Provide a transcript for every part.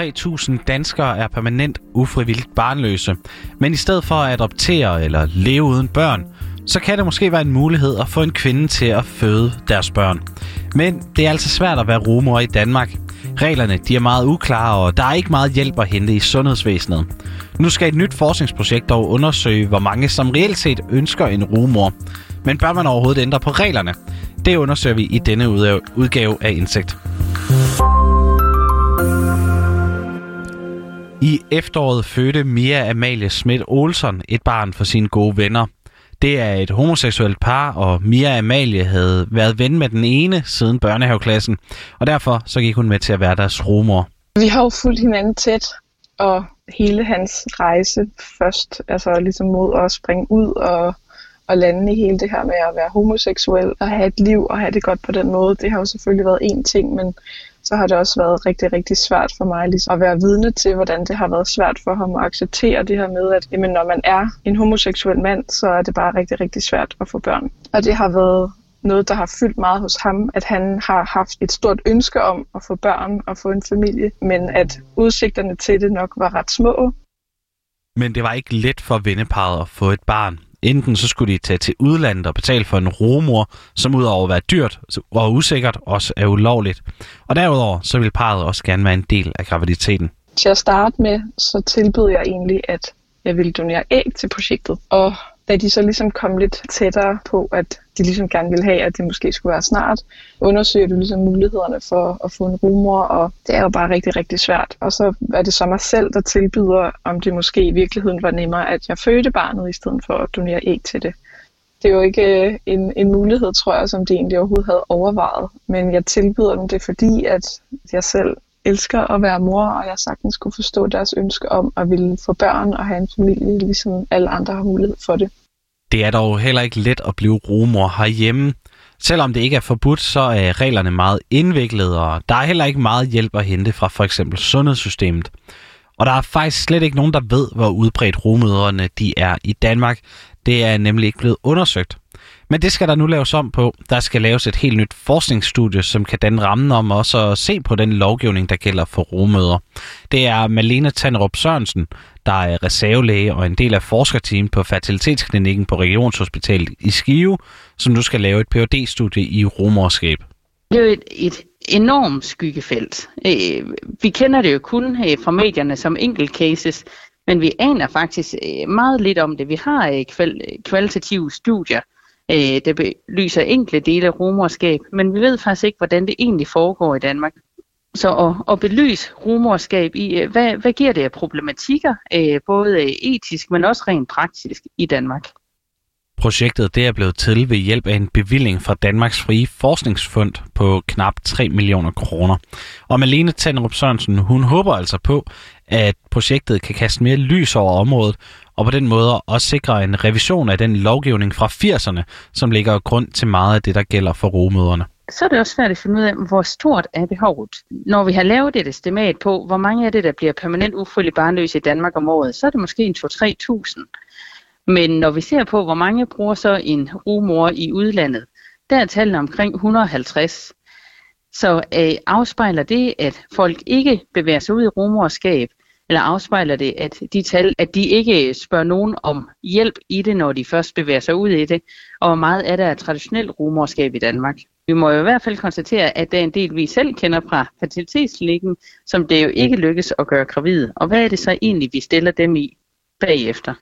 3.000 danskere er permanent ufrivilligt barnløse, men i stedet for at adoptere eller leve uden børn, så kan det måske være en mulighed at få en kvinde til at føde deres børn. Men det er altså svært at være rumor i Danmark. Reglerne de er meget uklare, og der er ikke meget hjælp at hente i sundhedsvæsenet. Nu skal et nyt forskningsprojekt dog undersøge, hvor mange som reelt set ønsker en rumor. Men bør man overhovedet ændre på reglerne? Det undersøger vi i denne udgave af Indsigt. I efteråret fødte Mia Amalie Schmidt Olsen et barn for sine gode venner. Det er et homoseksuelt par, og Mia Amalie havde været ven med den ene siden børnehaveklassen, og derfor så gik hun med til at være deres rumor. Vi har jo fulgt hinanden tæt, og hele hans rejse først, altså ligesom mod at springe ud og, og lande i hele det her med at være homoseksuel og have et liv og have det godt på den måde, det har jo selvfølgelig været en ting, men så har det også været rigtig, rigtig svært for mig ligesom, at være vidne til, hvordan det har været svært for ham at acceptere det her med, at jamen, når man er en homoseksuel mand, så er det bare rigtig, rigtig svært at få børn. Og det har været noget, der har fyldt meget hos ham, at han har haft et stort ønske om at få børn og få en familie, men at udsigterne til det nok var ret små. Men det var ikke let for venneparet at få et barn. Enten så skulle de tage til udlandet og betale for en romor, som udover at være dyrt og usikkert, også er ulovligt. Og derudover så vil parret også gerne være en del af graviditeten. Til at starte med, så tilbød jeg egentlig, at jeg ville donere æg til projektet. Og da de så ligesom kom lidt tættere på, at de ligesom gerne ville have, at det måske skulle være snart, undersøger du ligesom mulighederne for at få en rumor, og det er jo bare rigtig, rigtig svært. Og så er det så mig selv, der tilbyder, om det måske i virkeligheden var nemmere, at jeg fødte barnet, i stedet for at donere æg til det. Det er jo ikke øh, en, en mulighed, tror jeg, som de egentlig overhovedet havde overvejet. Men jeg tilbyder dem det, fordi at jeg selv elsker at være mor, og jeg sagtens skulle forstå deres ønske om at ville få børn og have en familie, ligesom alle andre har mulighed for det. Det er dog heller ikke let at blive rumor herhjemme. Selvom det ikke er forbudt, så er reglerne meget indviklede, og der er heller ikke meget hjælp at hente fra for eksempel sundhedssystemet. Og der er faktisk slet ikke nogen, der ved, hvor udbredt rummødrene de er i Danmark. Det er nemlig ikke blevet undersøgt. Men det skal der nu laves om på. Der skal laves et helt nyt forskningsstudie, som kan danne rammen om også at se på den lovgivning, der gælder for rummøder. Det er Malene Tanrup Sørensen, der er reservelæge og en del af forskerteam på Fertilitetsklinikken på Regionshospitalet i Skive, som nu skal lave et phd studie i rumorskab. Det er jo et, et enormt skyggefelt. Øh, vi kender det jo kun øh, fra medierne som enkelt cases, men vi aner faktisk øh, meget lidt om det. Vi har øh, kvalitative studier, øh, der belyser enkle dele af rumorskab, men vi ved faktisk ikke, hvordan det egentlig foregår i Danmark. Så at, at belyse rumorskab i, øh, hvad, hvad giver det af problematikker, øh, både øh, etisk, men også rent praktisk i Danmark? Projektet det er blevet til ved hjælp af en bevilling fra Danmarks Frie Forskningsfond på knap 3 millioner kroner. Og Malene Tanderup Sørensen, hun håber altså på, at projektet kan kaste mere lys over området, og på den måde også sikre en revision af den lovgivning fra 80'erne, som ligger grund til meget af det, der gælder for rogemøderne. Så er det også svært at finde ud af, hvor stort er behovet. Når vi har lavet et estimat på, hvor mange af det, der bliver permanent ufrivilligt barnløse i Danmark om året, så er det måske en 2-3.000. Men når vi ser på, hvor mange bruger så en rumor i udlandet, der er tallene omkring 150. Så øh, afspejler det, at folk ikke bevæger sig ud i rumorskab, eller afspejler det, at de tal, at de ikke spørger nogen om hjælp i det, når de først bevæger sig ud i det, og hvor meget er der af traditionelt rumorskab i Danmark? Vi må jo i hvert fald konstatere, at der er en del, vi selv kender fra fertilitetsklinikken, som det jo ikke lykkes at gøre gravid. Og hvad er det så egentlig, vi stiller dem i bagefter?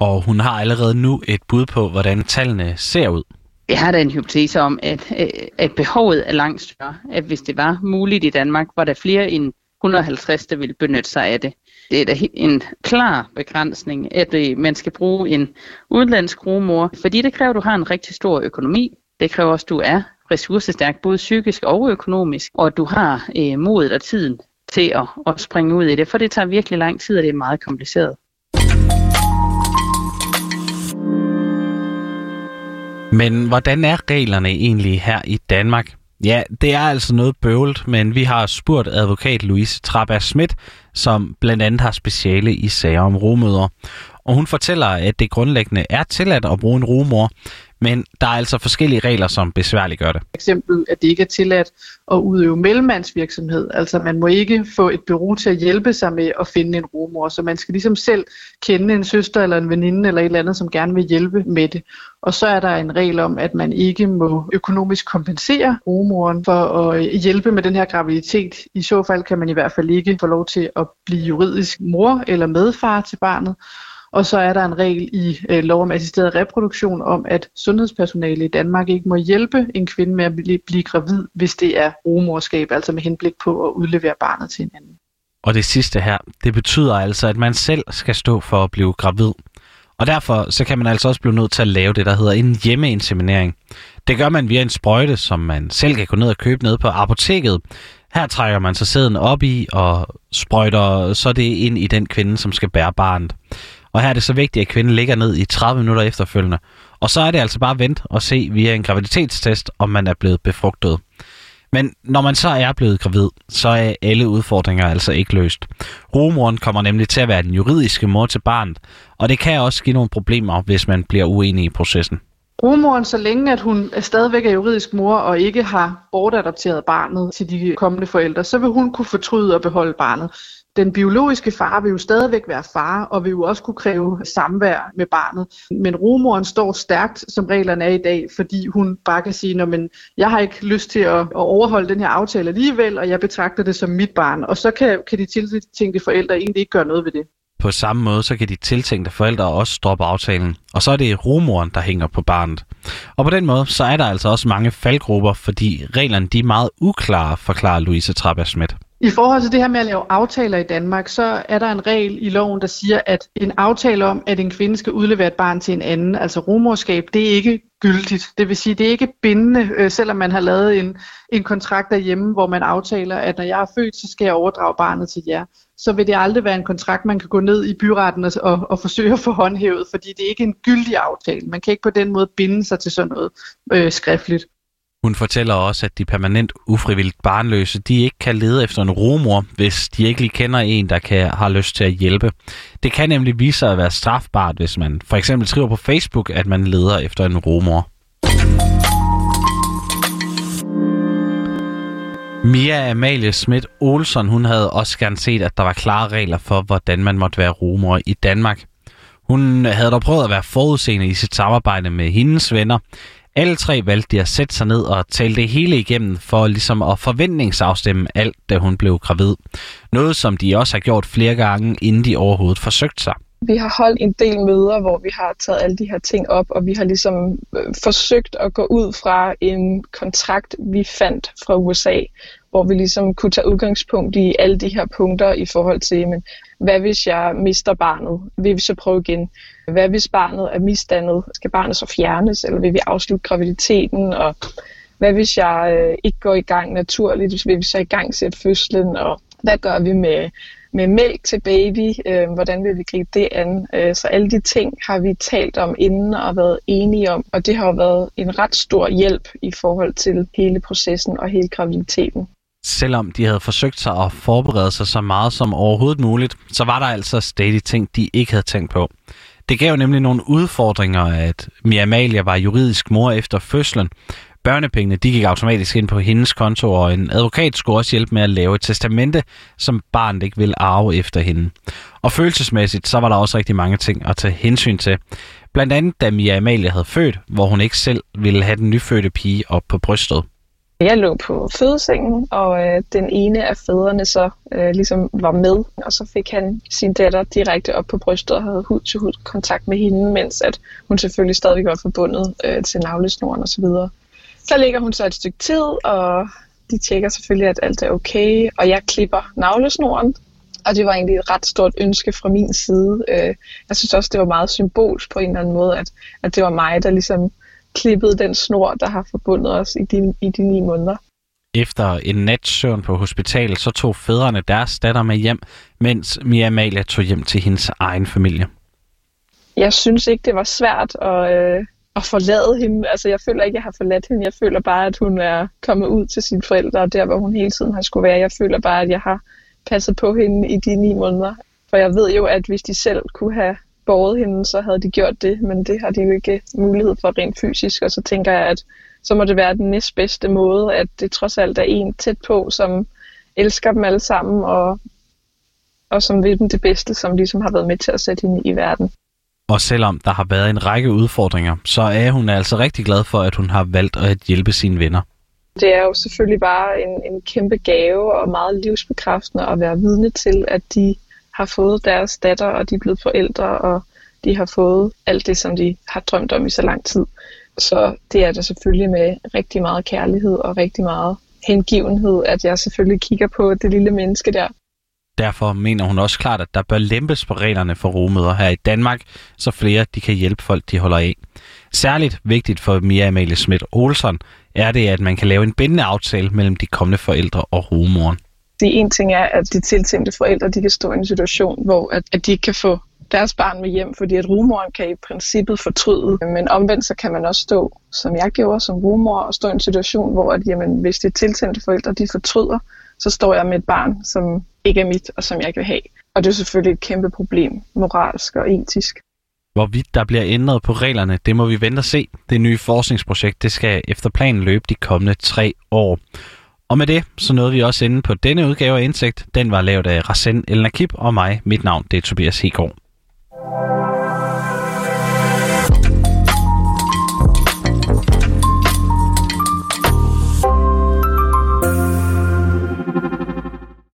Og hun har allerede nu et bud på, hvordan tallene ser ud. Jeg har da en hypotese om, at, at behovet er langt større. At hvis det var muligt i Danmark, var der flere end 150, der vil benytte sig af det. Det er da en klar begrænsning, at øh, man skal bruge en udenlandsk rumor, fordi det kræver, at du har en rigtig stor økonomi. Det kræver også, at du er ressourcestærk, både psykisk og økonomisk, og at du har øh, modet og tiden til at, at springe ud i det, for det tager virkelig lang tid, og det er meget kompliceret. Men hvordan er reglerne egentlig her i Danmark? Ja, det er altså noget bøvlet, men vi har spurgt advokat Louise Trabas Schmidt, som blandt andet har speciale i sager om romøder og hun fortæller, at det grundlæggende er tilladt at bruge en rumor, men der er altså forskellige regler, som besværligt gør det. For eksempel, at det ikke er tilladt at udøve mellemmandsvirksomhed. Altså man må ikke få et bureau til at hjælpe sig med at finde en rumor, så man skal ligesom selv kende en søster eller en veninde eller et eller andet, som gerne vil hjælpe med det. Og så er der en regel om, at man ikke må økonomisk kompensere rumoren for at øh, hjælpe med den her graviditet. I så fald kan man i hvert fald ikke få lov til at blive juridisk mor eller medfar til barnet. Og så er der en regel i øh, lov om assisteret reproduktion om, at sundhedspersonale i Danmark ikke må hjælpe en kvinde med at blive, blive gravid, hvis det er rumorskab, altså med henblik på at udlevere barnet til en anden. Og det sidste her, det betyder altså, at man selv skal stå for at blive gravid. Og derfor så kan man altså også blive nødt til at lave det, der hedder en hjemmeinseminering. Det gør man via en sprøjte, som man selv kan gå ned og købe ned på apoteket. Her trækker man så sæden op i og sprøjter så det ind i den kvinde, som skal bære barnet. Og her er det så vigtigt, at kvinden ligger ned i 30 minutter efterfølgende. Og så er det altså bare at vente og se via en graviditetstest, om man er blevet befrugtet. Men når man så er blevet gravid, så er alle udfordringer altså ikke løst. Rumoren kommer nemlig til at være den juridiske mor til barnet, og det kan også give nogle problemer, hvis man bliver uenig i processen. Rumoren, så længe at hun stadigvæk er juridisk mor og ikke har bortadopteret barnet til de kommende forældre, så vil hun kunne fortryde og beholde barnet den biologiske far vil jo stadigvæk være far, og vil jo også kunne kræve samvær med barnet. Men rumoren står stærkt, som reglerne er i dag, fordi hun bare kan sige, at jeg har ikke lyst til at, at overholde den her aftale alligevel, og jeg betragter det som mit barn. Og så kan, kan de tiltænkte forældre egentlig ikke gøre noget ved det. På samme måde, så kan de tiltænkte forældre også droppe aftalen. Og så er det rumoren, der hænger på barnet. Og på den måde, så er der altså også mange faldgrupper, fordi reglerne de er meget uklare, forklarer Louise Traber Schmidt. I forhold til det her med at lave aftaler i Danmark, så er der en regel i loven, der siger, at en aftale om, at en kvinde skal udlevere et barn til en anden, altså rumorskab, det er ikke gyldigt. Det vil sige, det er ikke bindende, øh, selvom man har lavet en, en kontrakt derhjemme, hvor man aftaler, at når jeg er født, så skal jeg overdrage barnet til jer. Så vil det aldrig være en kontrakt, man kan gå ned i byretten og, og, og forsøge at få håndhævet, fordi det er ikke en gyldig aftale. Man kan ikke på den måde binde sig til sådan noget øh, skriftligt. Hun fortæller også, at de permanent ufrivilligt barnløse, de ikke kan lede efter en rumor, hvis de ikke lige kender en, der kan, har lyst til at hjælpe. Det kan nemlig vise sig at være strafbart, hvis man for eksempel skriver på Facebook, at man leder efter en rumor. Mia Amalie Schmidt Olsen, hun havde også gerne set, at der var klare regler for, hvordan man måtte være rumor i Danmark. Hun havde dog prøvet at være forudseende i sit samarbejde med hendes venner, alle tre valgte de at sætte sig ned og tale det hele igennem for ligesom at forventningsafstemme alt, da hun blev gravid. Noget, som de også har gjort flere gange, inden de overhovedet forsøgte sig. Vi har holdt en del møder, hvor vi har taget alle de her ting op, og vi har ligesom øh, forsøgt at gå ud fra en kontrakt, vi fandt fra USA, hvor vi ligesom kunne tage udgangspunkt i alle de her punkter i forhold til, men hvad hvis jeg mister barnet? Vil vi så prøve igen? Hvad hvis barnet er misdannet? Skal barnet så fjernes, eller vil vi afslutte graviditeten? Og hvad hvis jeg øh, ikke går i gang naturligt? Vil vi så i gang sætte fødslen? Og hvad gør vi med, med mælk til baby? Øh, hvordan vil vi gribe det an? Øh, så alle de ting har vi talt om inden og været enige om, og det har jo været en ret stor hjælp i forhold til hele processen og hele graviditeten selvom de havde forsøgt sig at forberede sig så meget som overhovedet muligt, så var der altså stadig ting, de ikke havde tænkt på. Det gav nemlig nogle udfordringer, at Mia Amalia var juridisk mor efter fødslen. Børnepengene de gik automatisk ind på hendes konto, og en advokat skulle også hjælpe med at lave et testamente, som barnet ikke ville arve efter hende. Og følelsesmæssigt, så var der også rigtig mange ting at tage hensyn til. Blandt andet da Mia Amalia havde født, hvor hun ikke selv ville have den nyfødte pige op på brystet. Jeg lå på fødesengen, og øh, den ene af fædrene så øh, ligesom var med, og så fik han sin datter direkte op på brystet og havde hud til hud kontakt med hende, mens at hun selvfølgelig stadig var forbundet øh, til navlesnoren osv. Så, så ligger hun så et stykke tid, og de tjekker selvfølgelig, at alt er okay, og jeg klipper navlesnoren, og det var egentlig et ret stort ønske fra min side. Øh, jeg synes også, det var meget symbolsk på en eller anden måde, at, at det var mig, der ligesom klippet den snor, der har forbundet os i de, i de ni måneder. Efter en nat søvn på hospitalet, så tog fædrene deres datter med hjem, mens Mia Amalia tog hjem til hendes egen familie. Jeg synes ikke, det var svært at, øh, at forlade hende. Altså, jeg føler ikke, jeg har forladt hende. Jeg føler bare, at hun er kommet ud til sine forældre, der hvor hun hele tiden har skulle være. Jeg føler bare, at jeg har passet på hende i de ni måneder. For jeg ved jo, at hvis de selv kunne have båret hende, så havde de gjort det, men det har de jo ikke mulighed for rent fysisk, og så tænker jeg, at så må det være den næstbedste måde, at det trods alt er en tæt på, som elsker dem alle sammen, og, og som vil dem det bedste, som ligesom har været med til at sætte hende i verden. Og selvom der har været en række udfordringer, så er hun altså rigtig glad for, at hun har valgt at hjælpe sine venner. Det er jo selvfølgelig bare en, en kæmpe gave og meget livsbekræftende at være vidne til, at de har fået deres datter, og de er blevet forældre, og de har fået alt det, som de har drømt om i så lang tid. Så det er der selvfølgelig med rigtig meget kærlighed og rigtig meget hengivenhed, at jeg selvfølgelig kigger på det lille menneske der. Derfor mener hun også klart, at der bør lempes på reglerne for rummøder her i Danmark, så flere de kan hjælpe folk, de holder af. Særligt vigtigt for Mia Amalie Schmidt Olsen er det, at man kan lave en bindende aftale mellem de kommende forældre og rumoren. Det en ting er, at de tiltænkte forældre de kan stå i en situation, hvor at, at de ikke kan få deres barn med hjem, fordi at rumoren kan i princippet fortryde. Men omvendt så kan man også stå, som jeg gjorde som rumor, og stå i en situation, hvor at, jamen, hvis de tiltænkte forældre de fortryder, så står jeg med et barn, som ikke er mit, og som jeg ikke vil have. Og det er selvfølgelig et kæmpe problem, moralsk og etisk. Hvorvidt der bliver ændret på reglerne, det må vi vente og se. Det nye forskningsprojekt det skal efter planen løbe de kommende tre år. Og med det, så nåede vi også inde på denne udgave af Indsigt. Den var lavet af Rasen El Nakib og mig. Mit navn det er Tobias Hegård.